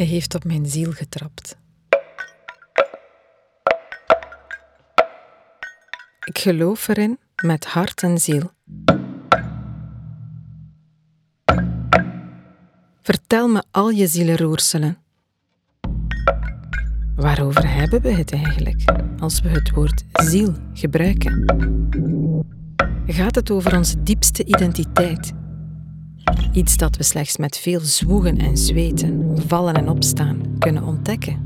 Hij heeft op mijn ziel getrapt. Ik geloof erin met hart en ziel. Vertel me al je zielenroerselen. Waarover hebben we het eigenlijk als we het woord ziel gebruiken? Gaat het over onze diepste identiteit? Iets dat we slechts met veel zwoegen en zweten, vallen en opstaan kunnen ontdekken.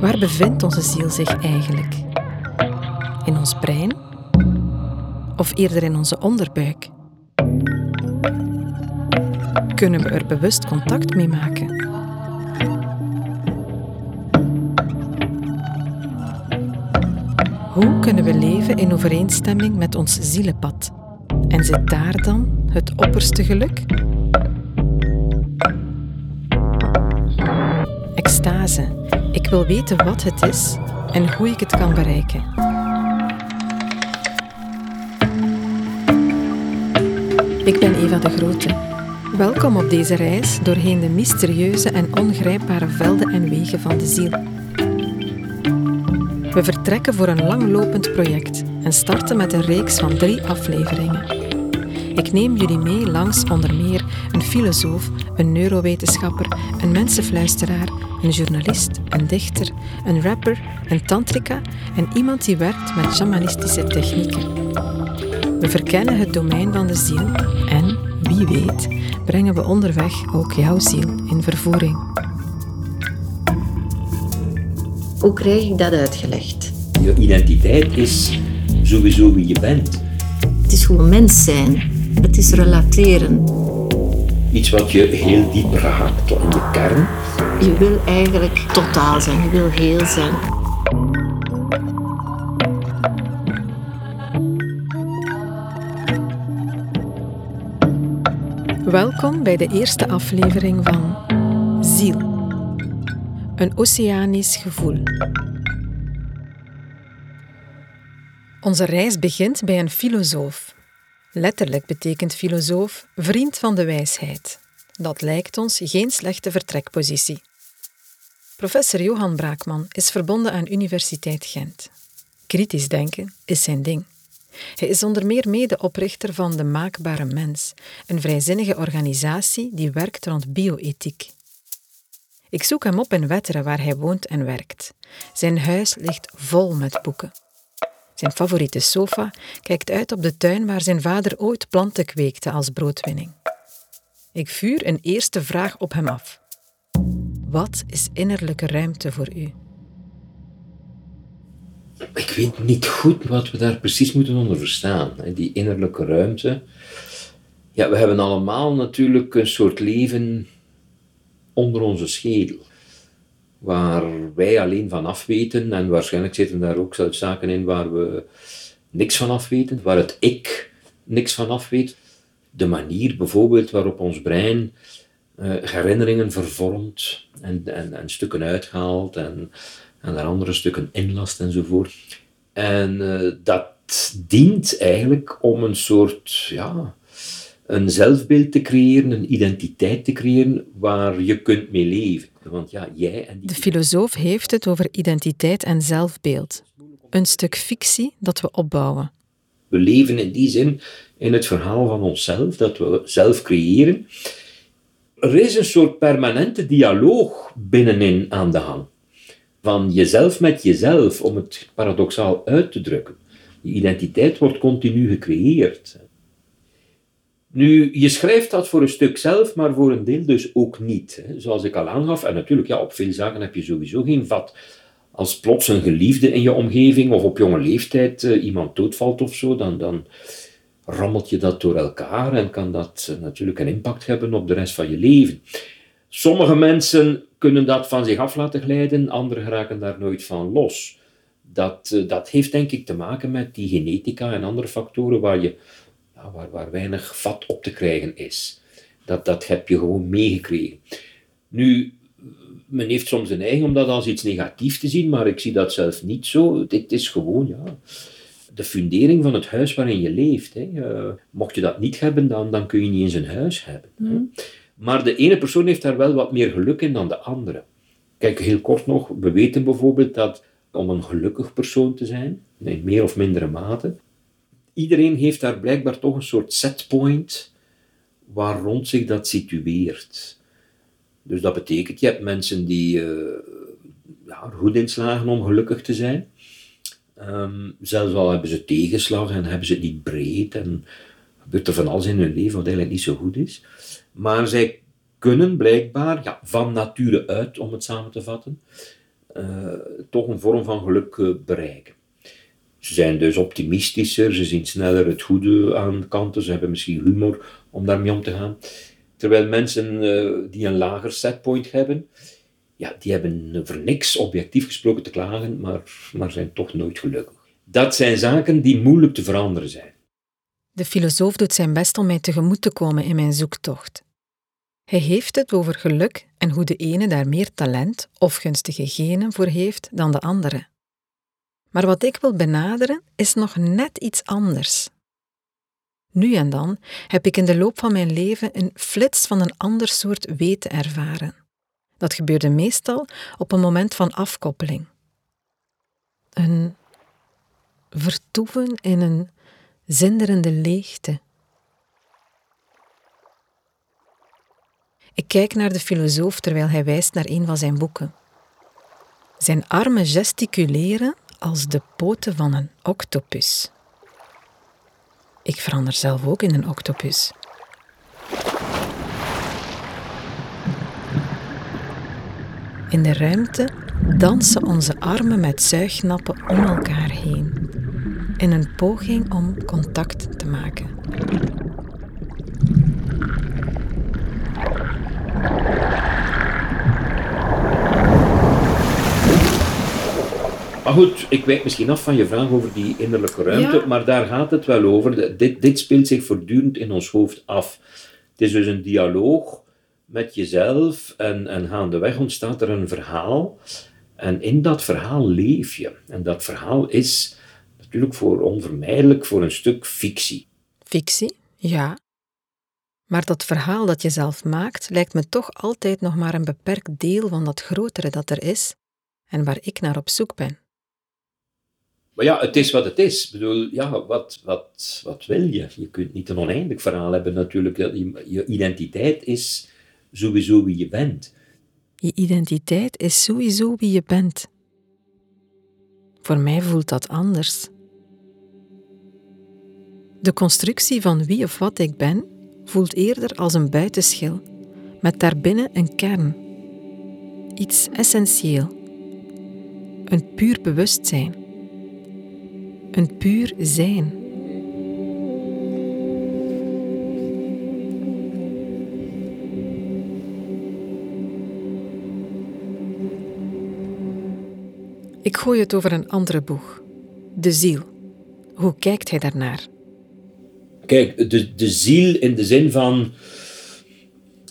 Waar bevindt onze ziel zich eigenlijk? In ons brein? Of eerder in onze onderbuik? Kunnen we er bewust contact mee maken? Hoe kunnen we leven in overeenstemming met ons zielenpad? En zit daar dan het opperste geluk? Extase. Ik wil weten wat het is en hoe ik het kan bereiken. Ik ben Eva de Grote. Welkom op deze reis doorheen de mysterieuze en ongrijpbare velden en wegen van de ziel. We vertrekken voor een langlopend project en starten met een reeks van drie afleveringen. Ik neem jullie mee langs onder meer een filosoof, een neurowetenschapper, een mensenfluisteraar, een journalist, een dichter, een rapper, een tantrika en iemand die werkt met shamanistische technieken. We verkennen het domein van de ziel en, wie weet, brengen we onderweg ook jouw ziel in vervoering. Hoe krijg ik dat uitgelegd? Je identiteit is sowieso wie je bent. Het is gewoon mens zijn. Het is relateren. Iets wat je heel diep raakt in je kern. Je wil eigenlijk totaal zijn. Je wil heel zijn. Welkom bij de eerste aflevering van Ziel. Een oceanisch gevoel. Onze reis begint bij een filosoof. Letterlijk betekent filosoof vriend van de wijsheid. Dat lijkt ons geen slechte vertrekpositie. Professor Johan Braakman is verbonden aan Universiteit Gent. Kritisch denken is zijn ding. Hij is onder meer medeoprichter van De Maakbare Mens, een vrijzinnige organisatie die werkt rond bioethiek. Ik zoek hem op in Wetteren waar hij woont en werkt. Zijn huis ligt vol met boeken. Zijn favoriete sofa kijkt uit op de tuin waar zijn vader ooit planten kweekte als broodwinning. Ik vuur een eerste vraag op hem af. Wat is innerlijke ruimte voor u? Ik weet niet goed wat we daar precies moeten onder verstaan. Die innerlijke ruimte. Ja, we hebben allemaal natuurlijk een soort leven onder onze schedel. Waar wij alleen van afweten, en waarschijnlijk zitten daar ook zaken in waar we niks van afweten, waar het ik niks van afweet. De manier bijvoorbeeld waarop ons brein uh, herinneringen vervormt en, en, en stukken uithaalt en, en daar andere stukken inlast enzovoort. En uh, dat dient eigenlijk om een soort ja, een zelfbeeld te creëren, een identiteit te creëren waar je kunt mee leven. Want ja, jij en die... De filosoof heeft het over identiteit en zelfbeeld. Een stuk fictie dat we opbouwen. We leven in die zin in het verhaal van onszelf, dat we zelf creëren. Er is een soort permanente dialoog binnenin aan de hand. Van jezelf met jezelf, om het paradoxaal uit te drukken. Die identiteit wordt continu gecreëerd. Nu, je schrijft dat voor een stuk zelf, maar voor een deel dus ook niet. Hè. Zoals ik al aangaf, en natuurlijk, ja, op veel zaken heb je sowieso geen vat. Als plots een geliefde in je omgeving of op jonge leeftijd uh, iemand doodvalt of zo, dan, dan rammelt je dat door elkaar en kan dat uh, natuurlijk een impact hebben op de rest van je leven. Sommige mensen kunnen dat van zich af laten glijden, anderen raken daar nooit van los. Dat, uh, dat heeft denk ik te maken met die genetica en andere factoren waar je waar, waar weinig vat op te krijgen is. Dat, dat heb je gewoon meegekregen. Nu, men heeft soms de neiging om dat als iets negatiefs te zien, maar ik zie dat zelf niet zo. Dit is gewoon, ja, de fundering van het huis waarin je leeft. Hè. Eh, mocht je dat niet hebben, dan, dan kun je niet eens een huis hebben. Hè. Maar de ene persoon heeft daar wel wat meer geluk in dan de andere. Kijk, heel kort nog, we weten bijvoorbeeld dat om een gelukkig persoon te zijn, in meer of mindere mate, iedereen heeft daar blijkbaar toch een soort setpoint waar rond zich dat situeert. Dus dat betekent, je hebt mensen die uh, ja, er goed in slagen om gelukkig te zijn. Ehm, zelfs al hebben ze tegenslag en hebben ze het niet breed en gebeurt er van alles in hun leven wat eigenlijk niet zo goed is. Maar zij kunnen blijkbaar, ja, van nature uit, om het samen te vatten, uh, toch een vorm van geluk uh, bereiken. Ze zijn dus optimistischer, ze zien sneller het goede aan kanten, ze hebben misschien humor om daarmee om te gaan. Terwijl mensen uh, die een lager setpoint hebben, ja, die hebben voor niks objectief gesproken te klagen, maar, maar zijn toch nooit gelukkig. Dat zijn zaken die moeilijk te veranderen zijn. De filosoof doet zijn best om mij tegemoet te komen in mijn zoektocht. Hij heeft het over geluk en hoe de ene daar meer talent of gunstige genen voor heeft dan de andere. Maar wat ik wil benaderen is nog net iets anders. Nu en dan heb ik in de loop van mijn leven een flits van een ander soort weten ervaren. Dat gebeurde meestal op een moment van afkoppeling. Een vertoeven in een zinderende leegte. Ik kijk naar de filosoof terwijl hij wijst naar een van zijn boeken. Zijn armen gesticuleren als de poten van een octopus. Ik verander zelf ook in een octopus. In de ruimte dansen onze armen met zuignappen om elkaar heen, in een poging om contact te maken. Maar goed, ik wijk misschien af van je vraag over die innerlijke ruimte, maar daar gaat het wel over. Dit, dit speelt zich voortdurend in ons hoofd af. Het is dus een dialoog met jezelf en, en gaandeweg ontstaat er een verhaal. En in dat verhaal leef je. En dat verhaal is natuurlijk voor onvermijdelijk voor een stuk fictie. Fictie, ja. Maar dat verhaal dat je zelf maakt, lijkt me toch altijd nog maar een beperkt deel van dat grotere dat er is en waar ik naar op zoek ben. Maar ja, het is wat het is. Ik bedoel, ja, wat, wat, wat wil je? Je kunt niet een oneindig verhaal hebben natuurlijk. Je identiteit is sowieso wie je bent. Je identiteit is sowieso wie je bent. Voor mij voelt dat anders. De constructie van wie of wat ik ben voelt eerder als een buitenschil, met daarbinnen een kern. Iets essentieel. Een puur bewustzijn. Een puur zijn. Ik gooi het over een andere boeg. De ziel. Hoe kijkt hij daarnaar? Kijk, de, de ziel in de zin van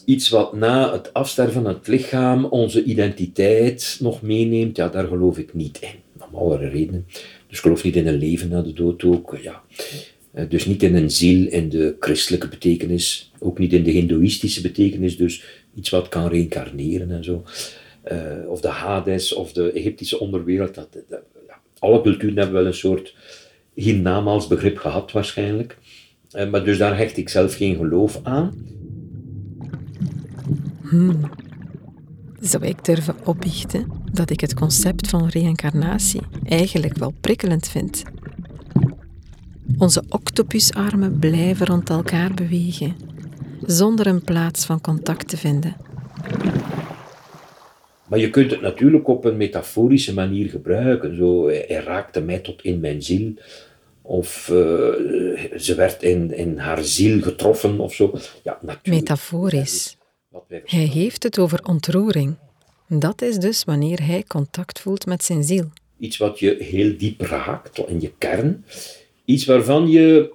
iets wat na het afsterven van het lichaam onze identiteit nog meeneemt, ja, daar geloof ik niet in. Om allerlei redenen. Dus geloof niet in een leven na de dood ook. Ja. Eh, dus niet in een ziel in de christelijke betekenis, ook niet in de hindoeïstische betekenis, dus iets wat kan reïncarneren en zo. Uh, of de Hades of de Egyptische onderwereld. Dat. Alle culturen hebben wel een soort hiernamaals-begrip gehad waarschijnlijk. Uh, maar dus daar hecht ik zelf geen geloof aan. Hmm. Zou ik durven opbiechten dat ik het concept van reïncarnatie eigenlijk wel prikkelend vind? Onze octopusarmen blijven rond elkaar bewegen, zonder een plaats van contact te vinden. Maar je kunt het natuurlijk op een metaforische manier gebruiken. Zo, hij raakte mij tot in mijn ziel. Of uh, ze werd in, in haar ziel getroffen of zo. Ja, natuurlijk. Metaforisch. Hij heeft het over ontroering. Dat is dus wanneer hij contact voelt met zijn ziel. Iets wat je heel diep raakt, in je kern. Iets waarvan je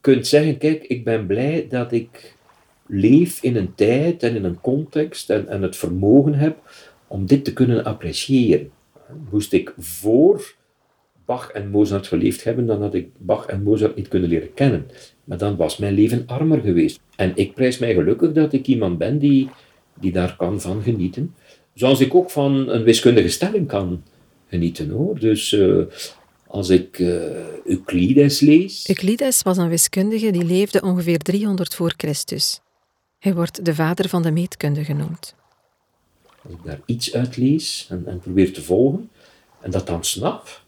kunt zeggen, kijk, ik ben blij dat ik leef in een tijd en in een context en, en het vermogen heb om dit te kunnen appreciëren. Moest ik voor Bach en Mozart geleefd hebben, dan had ik Bach en Mozart niet kunnen leren kennen. Maar dan was mijn leven armer geweest. En ik prijs mij gelukkig dat ik iemand ben die, die daar kan van genieten. Zoals ik ook van een wiskundige stelling kan genieten hoor. Dus uh, als ik uh, Euclides lees. Euclides was een wiskundige die leefde ongeveer 300 voor Christus. Hij wordt de vader van de meetkunde genoemd. Als ik daar iets uit lees en, en probeer te volgen en dat dan snap,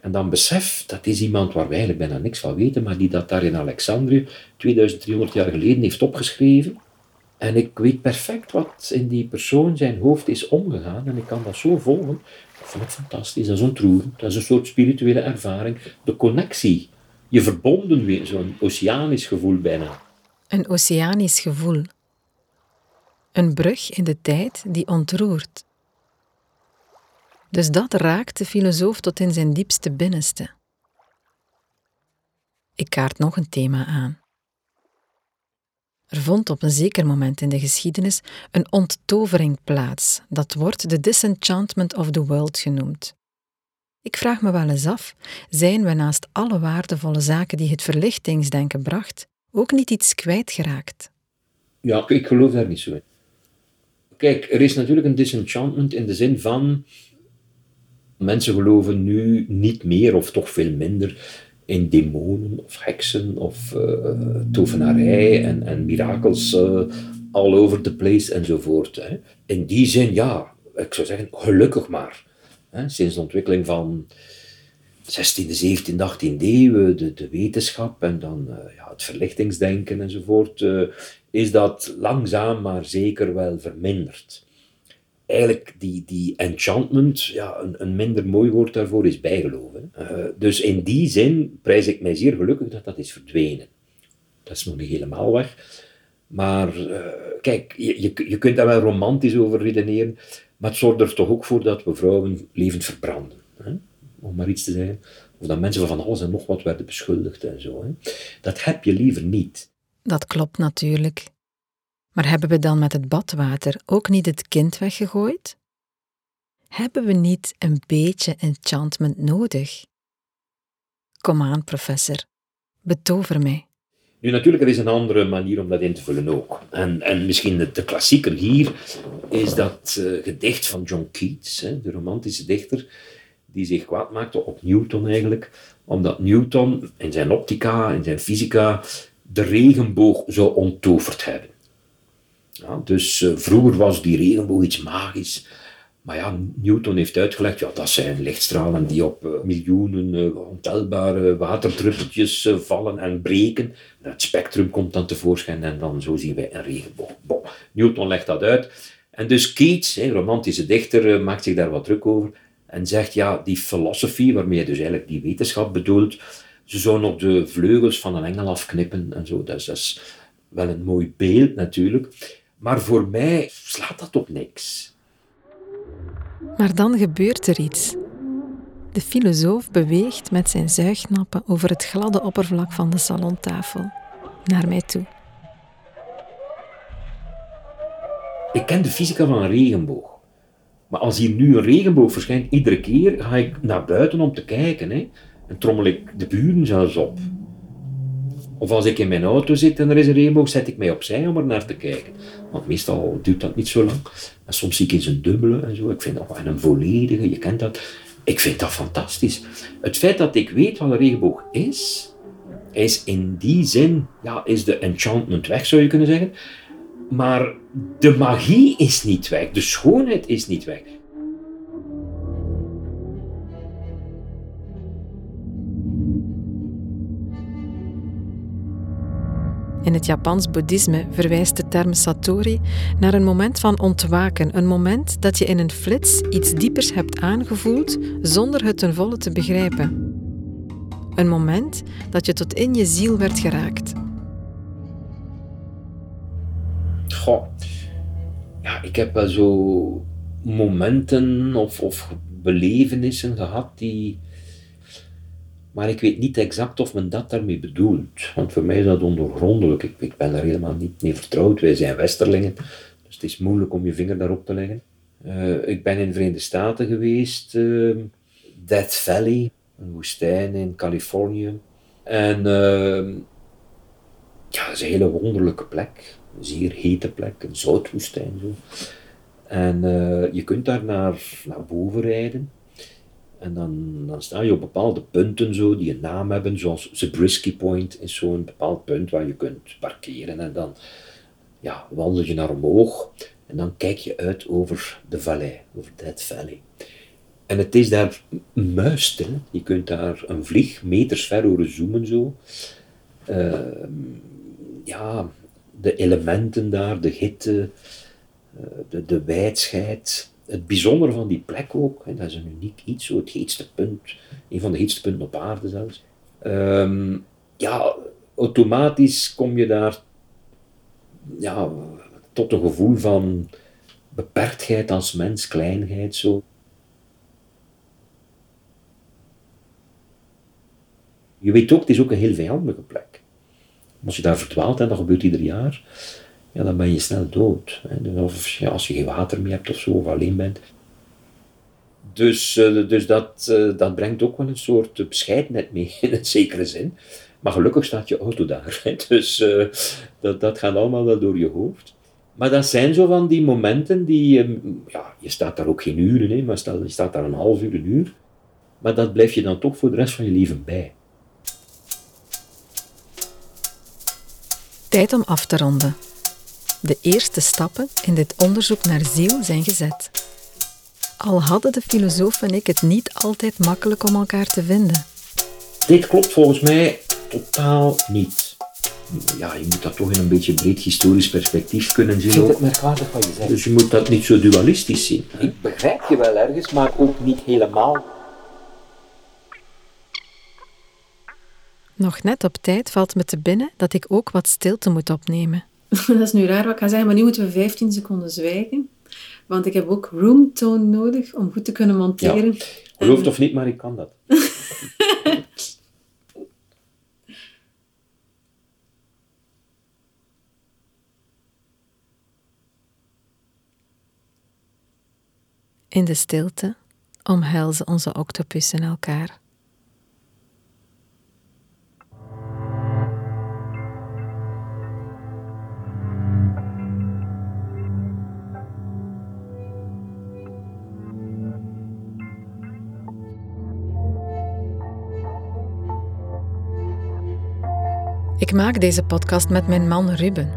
en dan besef, dat is iemand waar wij eigenlijk bijna niks van weten, maar die dat daar in Alexandrië 2300 jaar geleden heeft opgeschreven. En ik weet perfect wat in die persoon zijn hoofd is omgegaan en ik kan dat zo volgen. Dat vind ik fantastisch, dat is ontroerend, dat is een soort spirituele ervaring. De connectie, je verbonden weer, zo'n oceanisch gevoel bijna. Een oceanisch gevoel. Een brug in de tijd die ontroert. Dus dat raakt de filosoof tot in zijn diepste binnenste. Ik kaart nog een thema aan. Er vond op een zeker moment in de geschiedenis een onttovering plaats, dat wordt de disenchantment of the world genoemd. Ik vraag me wel eens af, zijn we naast alle waardevolle zaken die het verlichtingsdenken bracht, ook niet iets kwijtgeraakt? Ja, ik geloof daar niet zo in. Kijk, er is natuurlijk een disenchantment in de zin van Mensen geloven nu niet meer, of toch veel minder, in demonen of heksen of uh, tovenarij en, en mirakels uh, all over the place enzovoort. Hè. In die zin, ja, ik zou zeggen, gelukkig maar. Hè. Sinds de ontwikkeling van 16e, 17e, 18e eeuw, de, de wetenschap en dan uh, ja, het verlichtingsdenken enzovoort, is dat langzaam maar zeker wel verminderd eigenlijk die, die enchantment, ja, een, een minder mooi woord daarvoor is bijgeloven. Uh, dus in die zin prijs ik mij zeer gelukkig dat dat is verdwenen. Dat is nog niet helemaal weg. Maar uh, kijk, je, je, je kunt daar wel romantisch over redeneren, maar het zorgt er toch ook voor dat we vrouwen levend verbranden. Hè? Om maar iets te zeggen. Of dat mensen van alles en nog wat werden beschuldigd en zo. Hè? Dat heb je liever niet. Dat klopt natuurlijk. Maar hebben we dan met het badwater ook niet het kind weggegooid? Hebben we niet een beetje enchantment nodig? Kom aan, professor, betover mij. Nu, natuurlijk, er is een andere manier om dat in te vullen ook. En, en misschien de, de klassieker hier is dat uh, gedicht van John Keats, hè, de romantische dichter, die zich kwaad maakte op Newton eigenlijk, omdat Newton in zijn optica, in zijn fysica, de regenboog zou onttoverd hebben. Ja, dus uh, vroeger was die regenboog iets magisch. Maar ja, Newton heeft uitgelegd, ja, dat zijn lichtstralen die op uh, miljoenen uh, ontelbare waterdruppeltjes vallen en breken. En het spectrum komt dan tevoorschijn en dan zo zien wij een regenboog. Newton legt dat uit. En dus Keats, een romantische dichter, maakt zich daar wat druk over en zegt, ja, die filosofie, waarmee hij dus eigenlijk die wetenschap bedoelt, ze zou nog de vleugels van een engel afknippen en zo. dat is wel een mooi beeld natuurlijk. Maar voor mij slaat dat op niks. Maar dan gebeurt er iets. De filosoof beweegt met zijn zuignappen over het gladde oppervlak van de salontafel naar mij toe. Ik ken de fysica van een regenboog. Maar als hier nu een regenboog verschijnt, iedere keer ga ik naar buiten om te kijken. Hè, en trommel ik de buren zelfs op. Of als ik in mijn auto zit en er is een regenboog, zet ik mij opzij om er naar te kijken. Want meestal duurt dat niet zo lang. En soms zie ik eens een dubbele en zo. Ik vind dat, en een volledige, je kent dat. Ik vind dat fantastisch. Het feit dat ik weet wat een regenboog is, is in die zin, ja, is de enchantment weg, zou je kunnen zeggen. Maar de magie is niet weg, de schoonheid is niet weg. In het Japans boeddhisme verwijst de term satori naar een moment van ontwaken, een moment dat je in een flits iets diepers hebt aangevoeld zonder het ten volle te begrijpen. Een moment dat je tot in je ziel werd geraakt. Goh, ja, ik heb wel zo momenten of, of belevenissen gehad die, maar ik weet niet exact of men dat daarmee bedoelt. Want voor mij is dat ondoorgrondelijk. Ik, ik ben daar helemaal niet mee vertrouwd. Wij zijn westerlingen, dus het is moeilijk om je vinger daarop te leggen. Uh, ik ben in de Verenigde Staten geweest, uh, Death Valley. een woestijn in Californië. En uh, ja, dat is een hele wonderlijke plek. Een zeer hete plek, een zoutwoestijn zo. En uh, je kunt daar naar, naar boven rijden. En dan, dan sta je op bepaalde punten zo, die een naam hebben, zoals Zabriskie Point is zo'n bepaald punt waar je kunt parkeren. En dan ja, wandel je naar omhoog en dan kijk je uit over de vallei, over Dead Valley. En het is daar muisstil. Je kunt daar een vlieg meters ver horen zoomen zo. Uh, ja, de elementen daar, de hitte, uh, de, de. Het bijzondere van die plek ook, hè, dat is een uniek iets, zo het heetste punt, een van de heetste punten op aarde zelfs. Um, ja, automatisch kom je daar ja, tot een gevoel van beperktheid als mens, kleinheid zo. Je weet ook, het is ook een heel vijandige plek. Als je daar verdwaalt, en dat gebeurt ieder jaar, ja, dan ben je snel dood. Hè. Of als je geen water meer hebt of zo, of alleen bent. Dus, uh, dus dat, uh, dat brengt ook wel een soort bescheidenheid mee, in een zekere zin. Maar gelukkig staat je auto daar. Hè. Dus uh, dat, dat gaat allemaal wel door je hoofd. Maar dat zijn zo van die momenten die... ja, je staat daar ook geen uren, hè, maar stel, je staat daar een half uur, een uur. Maar dat blijf je dan toch voor de rest van je leven bij. Tijd om af te ronden. De eerste stappen in dit onderzoek naar ziel zijn gezet. Al hadden de filosoof en ik het niet altijd makkelijk om elkaar te vinden. Dit klopt volgens mij totaal niet. Ja, je moet dat toch in een beetje breed historisch perspectief kunnen zien. Ik vind het merkwaardig wat je zegt. Dus je moet dat niet zo dualistisch zien. Ik begrijp je wel ergens, maar ook niet helemaal. Nog net op tijd valt me te binnen dat ik ook wat stilte moet opnemen. dat is nu raar wat ik ga zeggen, maar nu moeten we 15 seconden zwijgen. Want ik heb ook roomtone nodig om goed te kunnen monteren. Ja, geloof het of niet, maar ik kan dat. In de stilte omhelzen onze octopussen elkaar. Ik maak deze podcast met mijn man Ruben.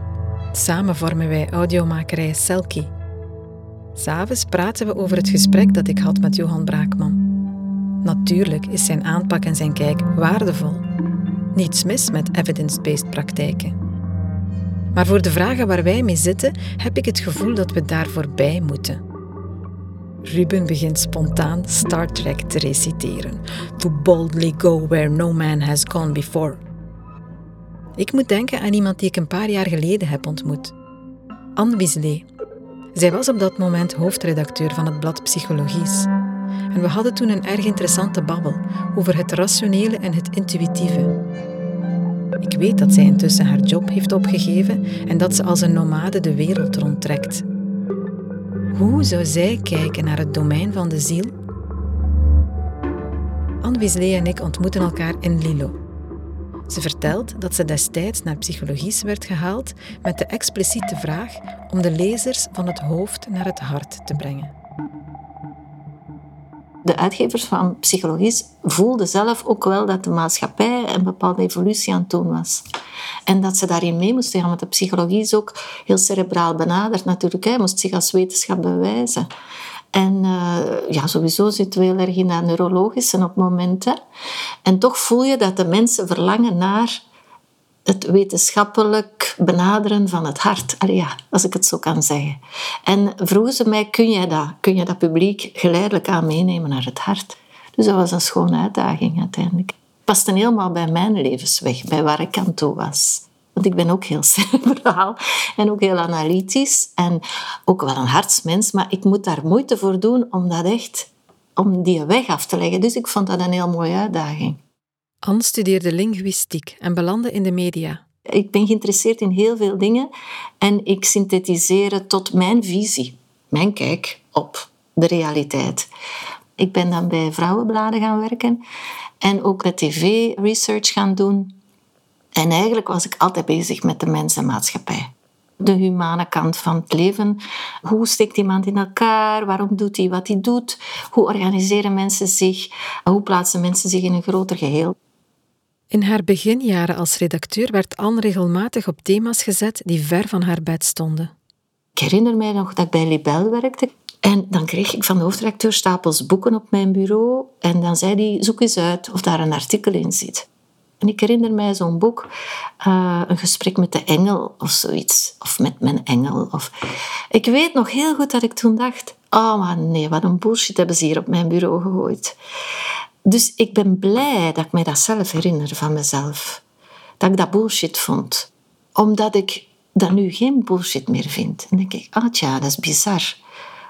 Samen vormen wij audiomakerij Selkie. S'avonds praten we over het gesprek dat ik had met Johan Braakman. Natuurlijk is zijn aanpak en zijn kijk waardevol. Niets mis met evidence-based praktijken. Maar voor de vragen waar wij mee zitten, heb ik het gevoel dat we daar voorbij moeten. Ruben begint spontaan Star Trek te reciteren. To boldly go where no man has gone before. Ik moet denken aan iemand die ik een paar jaar geleden heb ontmoet. Anne Wiesley. Zij was op dat moment hoofdredacteur van het blad Psychologisch. En we hadden toen een erg interessante babbel over het rationele en het intuïtieve. Ik weet dat zij intussen haar job heeft opgegeven en dat ze als een nomade de wereld rondtrekt. Hoe zou zij kijken naar het domein van de ziel? Anne Wiesley en ik ontmoeten elkaar in Lilo, ze vertelt dat ze destijds naar psychologie werd gehaald met de expliciete vraag om de lezers van het hoofd naar het hart te brengen. De uitgevers van psychologie voelden zelf ook wel dat de maatschappij een bepaalde evolutie aan het doen was. En dat ze daarin mee moesten gaan, want de psychologie is ook heel cerebraal benaderd natuurlijk. Hij moest zich als wetenschap bewijzen. En uh, ja, sowieso zitten we heel erg in dat neurologische op momenten. En toch voel je dat de mensen verlangen naar het wetenschappelijk benaderen van het hart. Allee, ja, als ik het zo kan zeggen. En vroegen ze mij, kun je dat, kun je dat publiek geleidelijk aan meenemen naar het hart? Dus dat was een schone uitdaging uiteindelijk. Paste helemaal bij mijn levensweg, bij waar ik aan toe was. Want ik ben ook heel cerebraal en ook heel analytisch en ook wel een hartsmens, maar ik moet daar moeite voor doen om dat echt, om die weg af te leggen. Dus ik vond dat een heel mooie uitdaging. Anne studeerde linguïstiek en belandde in de media. Ik ben geïnteresseerd in heel veel dingen en ik synthetiseer het tot mijn visie, mijn kijk op de realiteit. Ik ben dan bij vrouwenbladen gaan werken en ook met tv-research gaan doen. En eigenlijk was ik altijd bezig met de mens en maatschappij. De humane kant van het leven. Hoe steekt iemand in elkaar? Waarom doet hij wat hij doet? Hoe organiseren mensen zich? Hoe plaatsen mensen zich in een groter geheel? In haar beginjaren als redacteur werd Anne regelmatig op thema's gezet die ver van haar bed stonden. Ik herinner mij nog dat ik bij Libel werkte. En dan kreeg ik van de hoofdredacteur stapels boeken op mijn bureau. En dan zei hij, zoek eens uit of daar een artikel in zit. En ik herinner mij zo'n boek, uh, een gesprek met de engel of zoiets. Of met mijn engel. Of... Ik weet nog heel goed dat ik toen dacht, oh nee, wat een bullshit hebben ze hier op mijn bureau gegooid. Dus ik ben blij dat ik mij dat zelf herinner van mezelf. Dat ik dat bullshit vond. Omdat ik dat nu geen bullshit meer vind. En denk ik, ah tja, dat is bizar.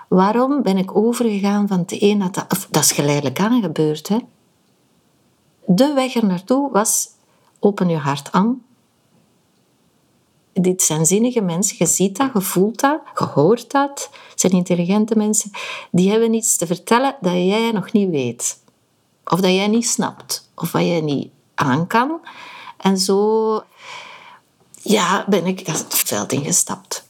Waarom ben ik overgegaan van het een naar dat... dat is geleidelijk aan gebeurd, hè. De weg er naartoe was, open je hart aan. Dit zijn zinnige mensen, je ziet dat, je voelt dat, je hoort dat. Het zijn intelligente mensen. Die hebben iets te vertellen dat jij nog niet weet. Of dat jij niet snapt. Of wat jij niet aan kan. En zo ja, ben ik dat veld ingestapt.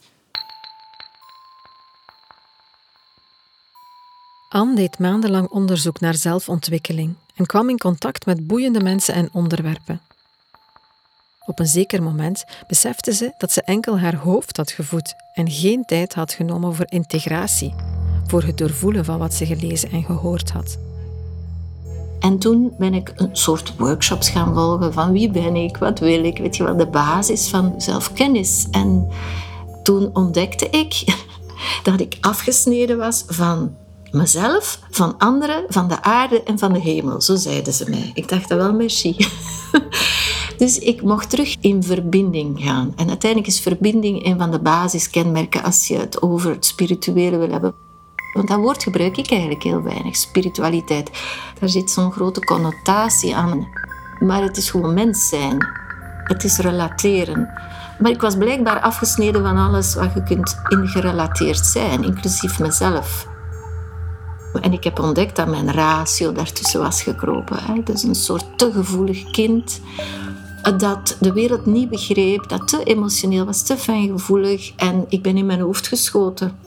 Anne deed maandenlang onderzoek naar zelfontwikkeling en kwam in contact met boeiende mensen en onderwerpen. Op een zeker moment besefte ze dat ze enkel haar hoofd had gevoed en geen tijd had genomen voor integratie, voor het doorvoelen van wat ze gelezen en gehoord had. En toen ben ik een soort workshops gaan volgen van wie ben ik, wat wil ik, weet je wel, de basis van zelfkennis. En toen ontdekte ik dat ik afgesneden was van mezelf, van anderen, van de aarde en van de hemel. Zo zeiden ze mij. Ik dacht dat wel, merci. Dus ik mocht terug in verbinding gaan. En uiteindelijk is verbinding een van de basiskenmerken als je het over het spirituele wil hebben. Want dat woord gebruik ik eigenlijk heel weinig, spiritualiteit. Daar zit zo'n grote connotatie aan. Maar het is gewoon mens zijn. Het is relateren. Maar ik was blijkbaar afgesneden van alles wat je kunt ingerelateerd zijn, inclusief mezelf. En ik heb ontdekt dat mijn ratio daartussen was gekropen. Hè. Dus een soort te gevoelig kind dat de wereld niet begreep, dat te emotioneel was, te fijngevoelig. En ik ben in mijn hoofd geschoten.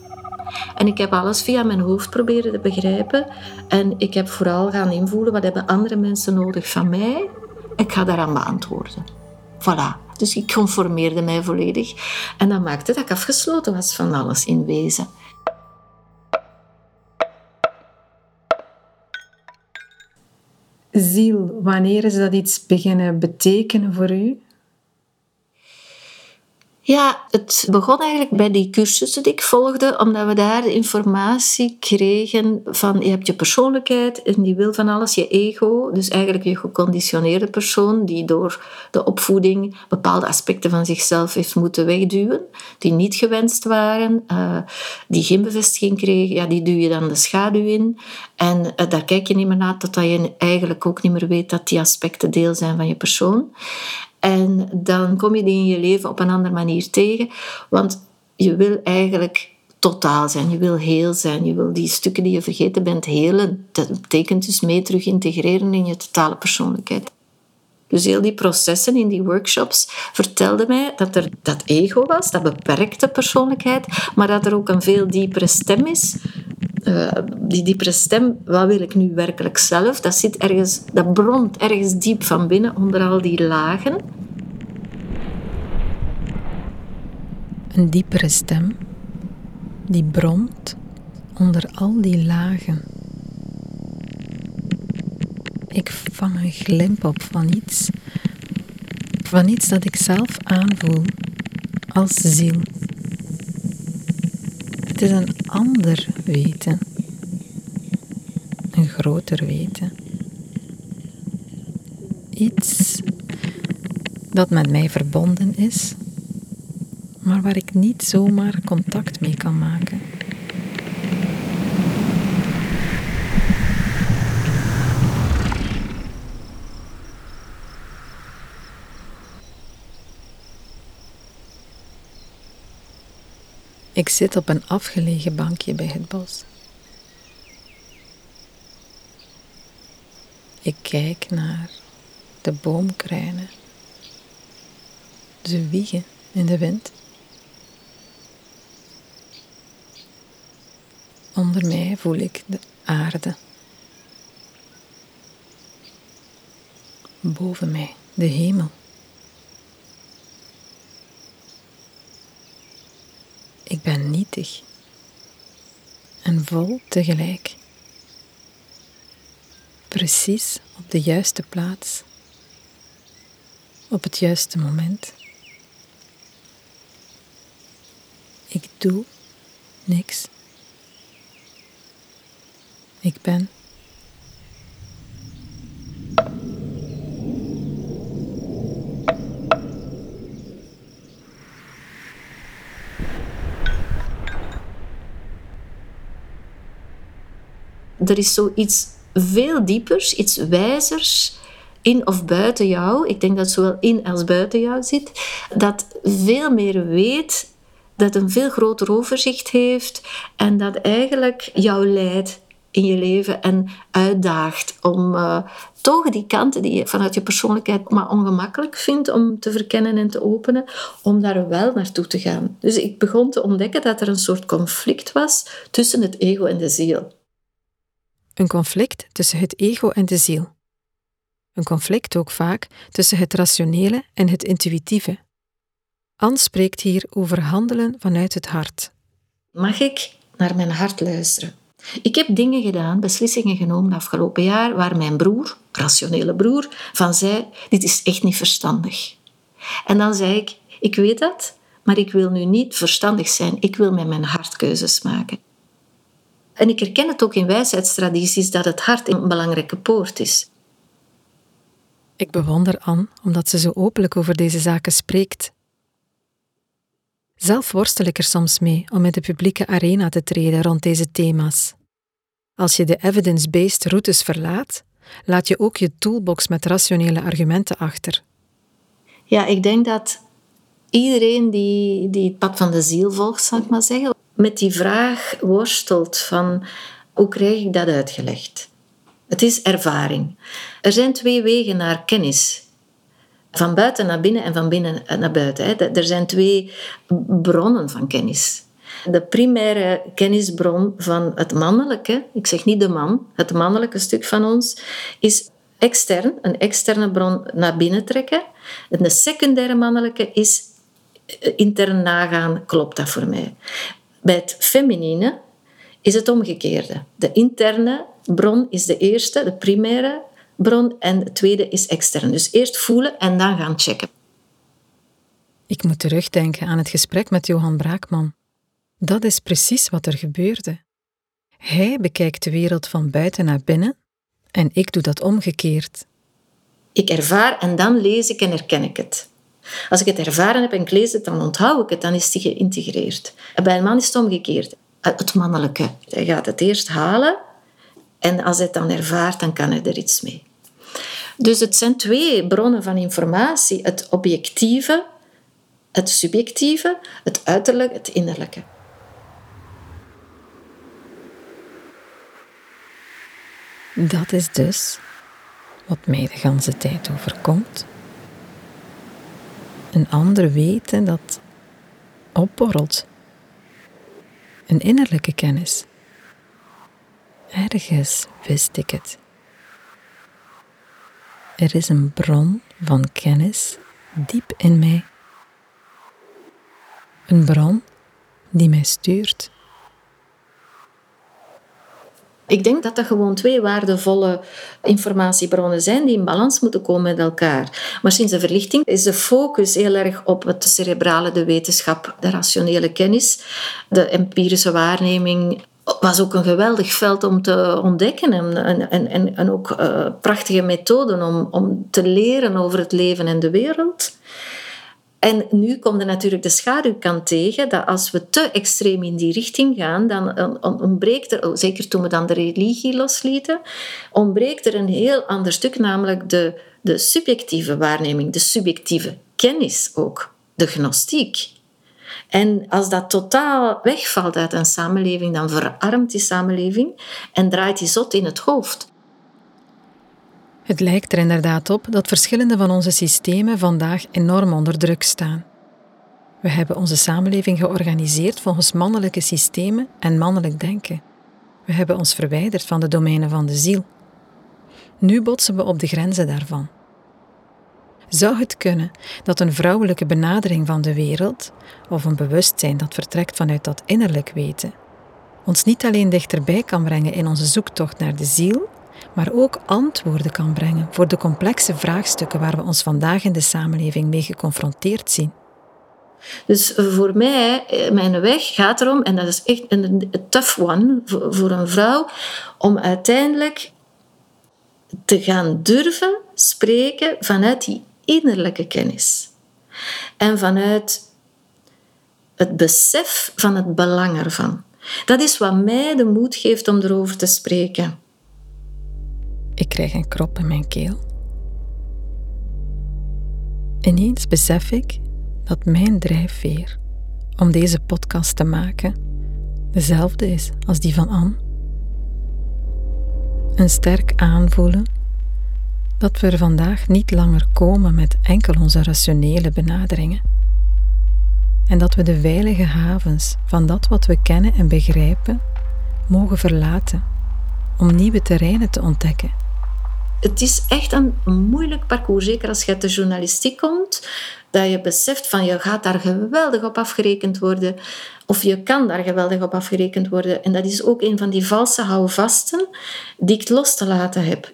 En ik heb alles via mijn hoofd proberen te begrijpen. En ik heb vooral gaan invoelen, wat hebben andere mensen nodig van mij? Ik ga daaraan beantwoorden. Voilà. Dus ik conformeerde mij volledig. En dat maakte dat ik afgesloten was van alles in wezen. Ziel, wanneer is dat iets beginnen betekenen voor u? Ja, het begon eigenlijk bij die cursussen die ik volgde, omdat we daar informatie kregen van je hebt je persoonlijkheid en die wil van alles, je ego, dus eigenlijk je geconditioneerde persoon die door de opvoeding bepaalde aspecten van zichzelf heeft moeten wegduwen, die niet gewenst waren, uh, die geen bevestiging kregen, ja, die duw je dan de schaduw in. En uh, daar kijk je niet meer naar totdat je eigenlijk ook niet meer weet dat die aspecten deel zijn van je persoon. En dan kom je die in je leven op een andere manier tegen. Want je wil eigenlijk totaal zijn. Je wil heel zijn. Je wil die stukken die je vergeten bent helen. Dat betekent dus mee terug integreren in je totale persoonlijkheid. Dus heel die processen in die workshops vertelden mij dat er dat ego was, dat beperkte persoonlijkheid, maar dat er ook een veel diepere stem is. Uh, die diepere stem, wat wil ik nu werkelijk zelf? Dat zit ergens, dat bromt ergens diep van binnen onder al die lagen. Een diepere stem die bromt onder al die lagen. Ik vang een glimp op van iets, van iets dat ik zelf aanvoel als ziel. Het is een ander weten, een groter weten. Iets dat met mij verbonden is maar waar ik niet zomaar contact mee kan maken. Ik zit op een afgelegen bankje bij het bos. Ik kijk naar de boomkruinen. Ze wiegen in de wind. Onder mij voel ik de aarde. Boven mij de hemel. Ik en vol tegelijk. Precies op de juiste plaats, op het juiste moment. Ik doe niks. Ik ben. Er is zoiets veel diepers, iets wijzers in of buiten jou. Ik denk dat het zowel in als buiten jou zit. Dat veel meer weet, dat een veel groter overzicht heeft en dat eigenlijk jou leidt in je leven en uitdaagt om uh, toch die kanten die je vanuit je persoonlijkheid maar ongemakkelijk vindt om te verkennen en te openen, om daar wel naartoe te gaan. Dus ik begon te ontdekken dat er een soort conflict was tussen het ego en de ziel. Een conflict tussen het ego en de ziel. Een conflict ook vaak tussen het rationele en het intuïtieve. Anne spreekt hier over handelen vanuit het hart. Mag ik naar mijn hart luisteren? Ik heb dingen gedaan, beslissingen genomen afgelopen jaar, waar mijn broer, rationele broer, van zei: Dit is echt niet verstandig. En dan zei ik: Ik weet dat, maar ik wil nu niet verstandig zijn. Ik wil met mijn hart keuzes maken. En ik herken het ook in wijsheidstradities dat het hart een belangrijke poort is. Ik bewonder Anne omdat ze zo openlijk over deze zaken spreekt. Zelf worstel ik er soms mee om in de publieke arena te treden rond deze thema's. Als je de evidence-based routes verlaat, laat je ook je toolbox met rationele argumenten achter. Ja, ik denk dat iedereen die, die het pad van de ziel volgt, zal ik maar zeggen, met die vraag worstelt van hoe krijg ik dat uitgelegd? Het is ervaring. Er zijn twee wegen naar kennis. Van buiten naar binnen en van binnen naar buiten. Er zijn twee bronnen van kennis. De primaire kennisbron van het mannelijke, ik zeg niet de man, het mannelijke stuk van ons, is extern, een externe bron naar binnen trekken. En de secundaire mannelijke is intern nagaan, klopt dat voor mij? Bij het feminine is het omgekeerde. De interne bron is de eerste, de primaire bron, en de tweede is extern. Dus eerst voelen en dan gaan checken. Ik moet terugdenken aan het gesprek met Johan Braakman. Dat is precies wat er gebeurde. Hij bekijkt de wereld van buiten naar binnen en ik doe dat omgekeerd. Ik ervaar en dan lees ik en herken ik het. Als ik het ervaren heb en ik lees het, dan onthoud ik het, dan is het geïntegreerd. Bij een man is het omgekeerd. Het mannelijke. Hij gaat het eerst halen en als hij het dan ervaart, dan kan hij er iets mee. Dus het zijn twee bronnen van informatie. Het objectieve, het subjectieve, het uiterlijke, het innerlijke. Dat is dus wat mij de ganse tijd overkomt een ander weten dat opborrelt. Een innerlijke kennis. Ergens wist ik het. Er is een bron van kennis diep in mij. Een bron die mij stuurt. Ik denk dat dat gewoon twee waardevolle informatiebronnen zijn die in balans moeten komen met elkaar. Maar sinds de verlichting is de focus heel erg op het cerebrale, de wetenschap, de rationele kennis, de empirische waarneming was ook een geweldig veld om te ontdekken en, en, en, en ook uh, prachtige methoden om, om te leren over het leven en de wereld. En nu komt er natuurlijk de schaduwkant tegen, dat als we te extreem in die richting gaan, dan ontbreekt er, oh, zeker toen we dan de religie loslieten, ontbreekt er een heel ander stuk, namelijk de, de subjectieve waarneming, de subjectieve kennis ook, de gnostiek. En als dat totaal wegvalt uit een samenleving, dan verarmt die samenleving en draait die zot in het hoofd. Het lijkt er inderdaad op dat verschillende van onze systemen vandaag enorm onder druk staan. We hebben onze samenleving georganiseerd volgens mannelijke systemen en mannelijk denken. We hebben ons verwijderd van de domeinen van de ziel. Nu botsen we op de grenzen daarvan. Zou het kunnen dat een vrouwelijke benadering van de wereld, of een bewustzijn dat vertrekt vanuit dat innerlijk weten, ons niet alleen dichterbij kan brengen in onze zoektocht naar de ziel, maar ook antwoorden kan brengen voor de complexe vraagstukken waar we ons vandaag in de samenleving mee geconfronteerd zien? Dus voor mij, eh, mijn weg gaat erom, en dat is echt een tough one voor een vrouw, om uiteindelijk te gaan durven spreken vanuit die innerlijke kennis. En vanuit het besef van het belang ervan. Dat is wat mij de moed geeft om erover te spreken. Ik krijg een krop in mijn keel. Ineens besef ik dat mijn drijfveer om deze podcast te maken dezelfde is als die van Anne. Een sterk aanvoelen dat we er vandaag niet langer komen met enkel onze rationele benaderingen. En dat we de veilige havens van dat wat we kennen en begrijpen mogen verlaten om nieuwe terreinen te ontdekken. Het is echt een moeilijk parcours, zeker als je uit de journalistiek komt, dat je beseft van je gaat daar geweldig op afgerekend worden, of je kan daar geweldig op afgerekend worden. En dat is ook een van die valse houvasten die ik los te laten heb.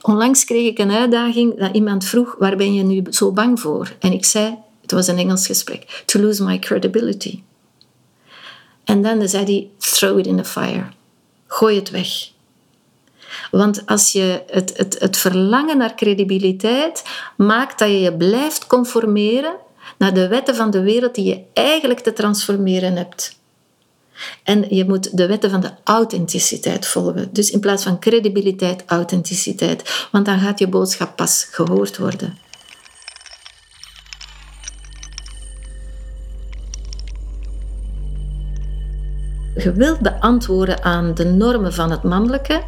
Onlangs kreeg ik een uitdaging dat iemand vroeg, waar ben je nu zo bang voor? En ik zei, het was een Engels gesprek, to lose my credibility. En dan zei hij, throw it in the fire. Gooi het weg. Want als je het, het, het verlangen naar credibiliteit maakt dat je je blijft conformeren naar de wetten van de wereld die je eigenlijk te transformeren hebt. En je moet de wetten van de authenticiteit volgen. Dus in plaats van credibiliteit, authenticiteit. Want dan gaat je boodschap pas gehoord worden. Je wilt beantwoorden aan de normen van het mannelijke.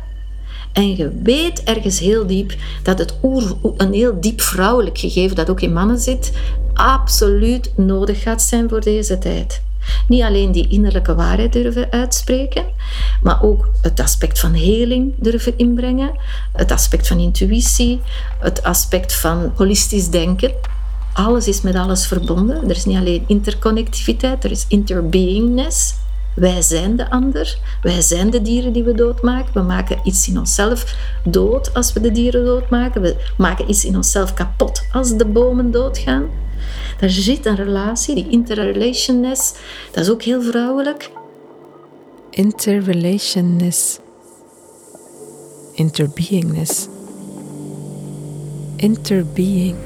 En je weet ergens heel diep dat het oer, een heel diep vrouwelijk gegeven dat ook in mannen zit, absoluut nodig gaat zijn voor deze tijd. Niet alleen die innerlijke waarheid durven uitspreken, maar ook het aspect van heling durven inbrengen, het aspect van intuïtie, het aspect van holistisch denken. Alles is met alles verbonden. Er is niet alleen interconnectiviteit, er is interbeingness. Wij zijn de ander. Wij zijn de dieren die we doodmaken. We maken iets in onszelf dood als we de dieren doodmaken. We maken iets in onszelf kapot als de bomen doodgaan. Daar zit een relatie, die interrelationness. Dat is ook heel vrouwelijk. Interrelationness. Interbeingness. Interbeing.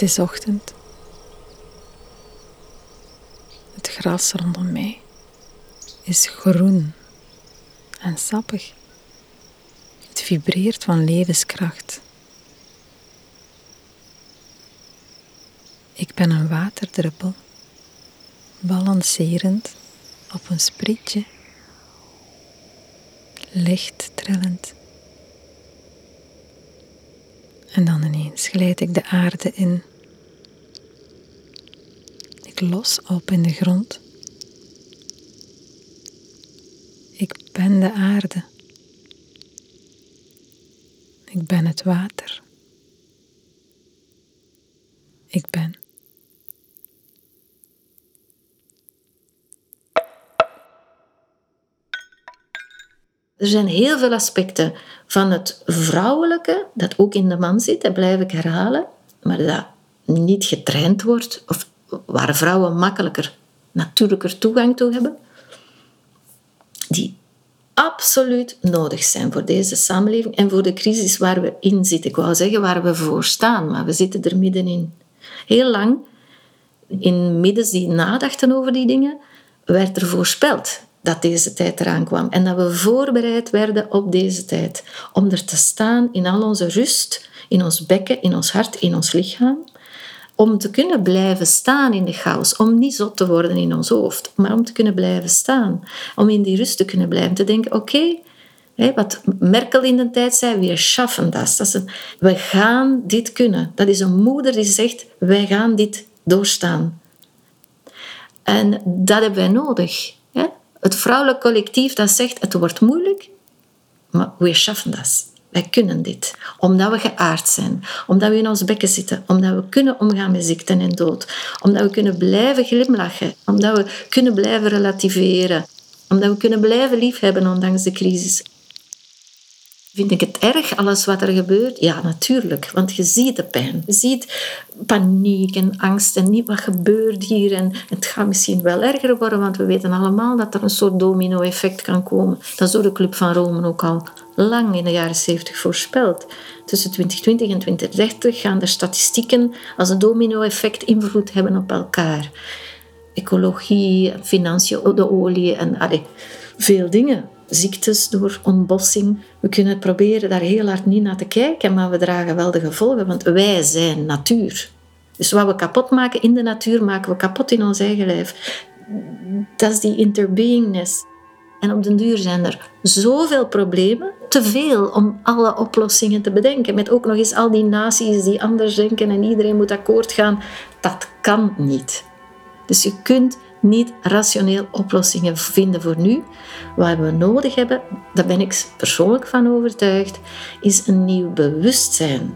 Het is ochtend. Het gras rondom mij is groen en sappig. Het vibreert van levenskracht. Ik ben een waterdruppel, balancerend op een sprietje, licht trillend. En dan ineens glijd ik de aarde in. Los op in de grond. Ik ben de aarde. Ik ben het water. Ik ben. Er zijn heel veel aspecten van het vrouwelijke, dat ook in de man zit, dat blijf ik herhalen, maar dat niet getraind wordt, of waar vrouwen makkelijker, natuurlijker toegang toe hebben, die absoluut nodig zijn voor deze samenleving en voor de crisis waar we in zitten. Ik wou zeggen waar we voor staan, maar we zitten er middenin. Heel lang, in middens die nadachten over die dingen, werd er voorspeld dat deze tijd eraan kwam en dat we voorbereid werden op deze tijd. Om er te staan in al onze rust, in ons bekken, in ons hart, in ons lichaam. Om te kunnen blijven staan in de chaos, om niet zot te worden in ons hoofd, maar om te kunnen blijven staan, om in die rust te kunnen blijven, te denken, oké, wat Merkel in de tijd zei, we schaffen dat. dat is een, we gaan dit kunnen. Dat is een moeder die zegt, wij gaan dit doorstaan. En dat hebben wij nodig. Het vrouwelijk collectief dat zegt, het wordt moeilijk, maar we schaffen dat. Wij kunnen dit, omdat we geaard zijn, omdat we in ons bekken zitten, omdat we kunnen omgaan met ziekte en dood, omdat we kunnen blijven glimlachen, omdat we kunnen blijven relativeren, omdat we kunnen blijven liefhebben ondanks de crisis. Vind ik het erg, alles wat er gebeurt? Ja, natuurlijk, want je ziet de pijn. Je ziet paniek en angst en niet wat gebeurt hier. En het gaat misschien wel erger worden, want we weten allemaal dat er een soort domino-effect kan komen. Dat is door de Club van Rome ook al lang in de jaren 70 voorspeld. Tussen 2020 en 2030 gaan de statistieken als een domino-effect invloed hebben op elkaar. Ecologie, financiën, de olie en allee, veel dingen ziektes door ontbossing. We kunnen proberen daar heel hard niet naar te kijken, maar we dragen wel de gevolgen, want wij zijn natuur. Dus wat we kapot maken in de natuur, maken we kapot in ons eigen lijf. Dat is die interbeingness. En op den duur zijn er zoveel problemen, te veel om alle oplossingen te bedenken. Met ook nog eens al die naties die anders denken en iedereen moet akkoord gaan. Dat kan niet. Dus je kunt niet rationeel oplossingen vinden voor nu. Wat we nodig hebben, daar ben ik persoonlijk van overtuigd, is een nieuw bewustzijn.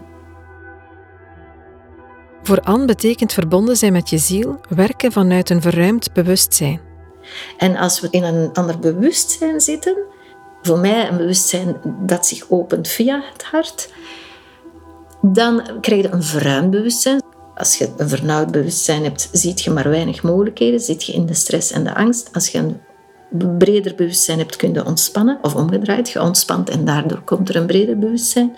Voor Anne betekent verbonden zijn met je ziel werken vanuit een verruimd bewustzijn. En als we in een ander bewustzijn zitten, voor mij een bewustzijn dat zich opent via het hart, dan krijg je een verruimd bewustzijn. Als je een vernauwd bewustzijn hebt, ziet je maar weinig mogelijkheden, zit je in de stress en de angst. Als je een breder bewustzijn hebt, kun je ontspannen, of omgedraaid, je ontspant en daardoor komt er een breder bewustzijn.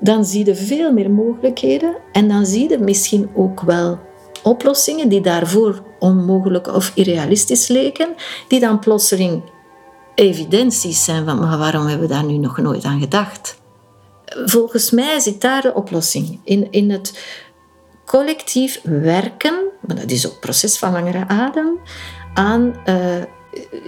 Dan zie je veel meer mogelijkheden en dan zie je misschien ook wel oplossingen die daarvoor onmogelijk of irrealistisch leken, die dan plotseling evidenties zijn van maar waarom hebben we daar nu nog nooit aan gedacht? Volgens mij zit daar de oplossing in, in het collectief werken, maar dat is ook een proces van langere adem, aan uh,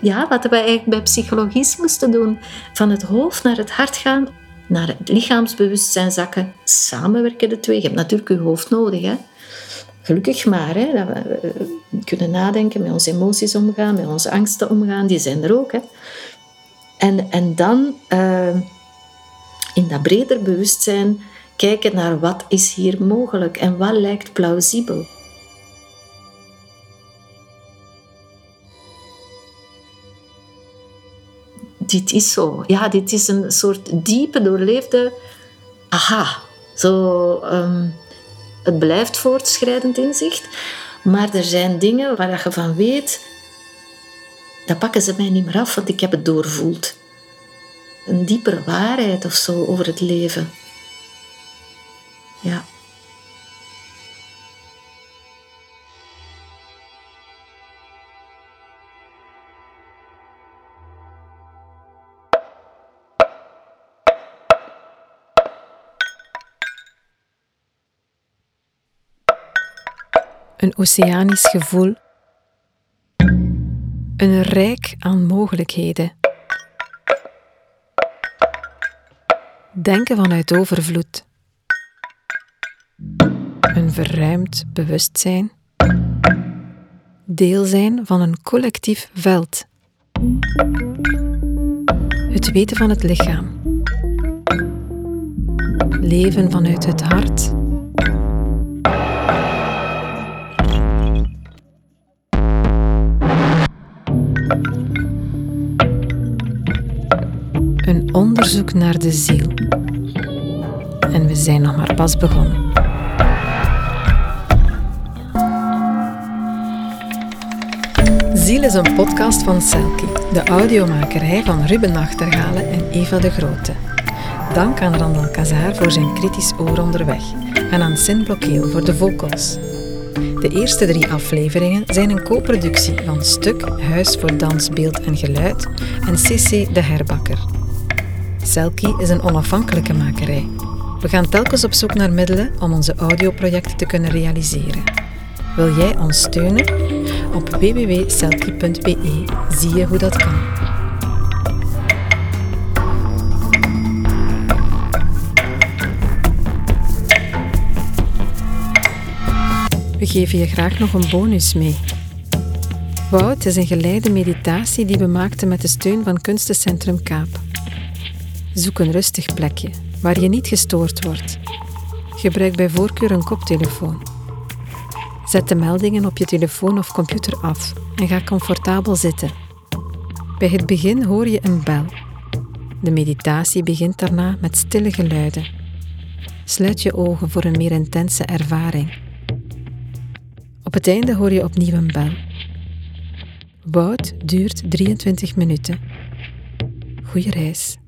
ja, wat wij eigenlijk bij psychologie moesten doen. Van het hoofd naar het hart gaan, naar het lichaamsbewustzijn zakken. Samenwerken de twee. Je hebt natuurlijk je hoofd nodig. Hè? Gelukkig maar, hè, dat we kunnen nadenken, met onze emoties omgaan, met onze angsten omgaan. Die zijn er ook. Hè? En, en dan uh, in dat breder bewustzijn kijken naar wat is hier mogelijk en wat lijkt plausibel. Dit is zo. Ja, dit is een soort diepe doorleefde aha. Zo, um, het blijft voortschrijdend inzicht, maar er zijn dingen waar je van weet, dat pakken ze mij niet meer af, want ik heb het doorvoeld. Een diepere waarheid of zo over het leven. Ja. Een oceanisch gevoel. Een rijk aan mogelijkheden. Denken vanuit overvloed verruimd bewustzijn, deel zijn van een collectief veld, het weten van het lichaam, leven vanuit het hart. Een onderzoek naar de ziel. En we zijn nog maar pas begonnen. Ziel is een podcast van Selkie, de audiomakerij van Ruben Nachtergalen en Eva de Grote. Dank aan Randall Kazaar voor zijn kritisch oor onderweg en aan Sin Blokkeel voor de vocals. De eerste drie afleveringen zijn een co-productie van Stuk, Huis voor Dans, Beeld en Geluid en CC de Herbakker. Selkie is een onafhankelijke makerij. We gaan telkens op zoek naar middelen om onze audioprojecten te kunnen realiseren. Wil jij ons steunen? Op www.selkie.be zie je hoe dat kan. We geven je graag nog een bonus mee. Wout is een geleide meditatie die we maakten met de steun van Kunstencentrum Kaap. Zoek een rustig plekje waar je niet gestoord wordt. Gebruik bij voorkeur een koptelefoon. Zet de meldingen op je telefoon of computer af en ga comfortabel zitten. Bij het begin hoor je een bel. De meditatie begint daarna met stille geluiden. Sluit je ogen voor een meer intense ervaring. Op het einde hoor je opnieuw een bel. Woud duurt 23 minuten. Goeie reis.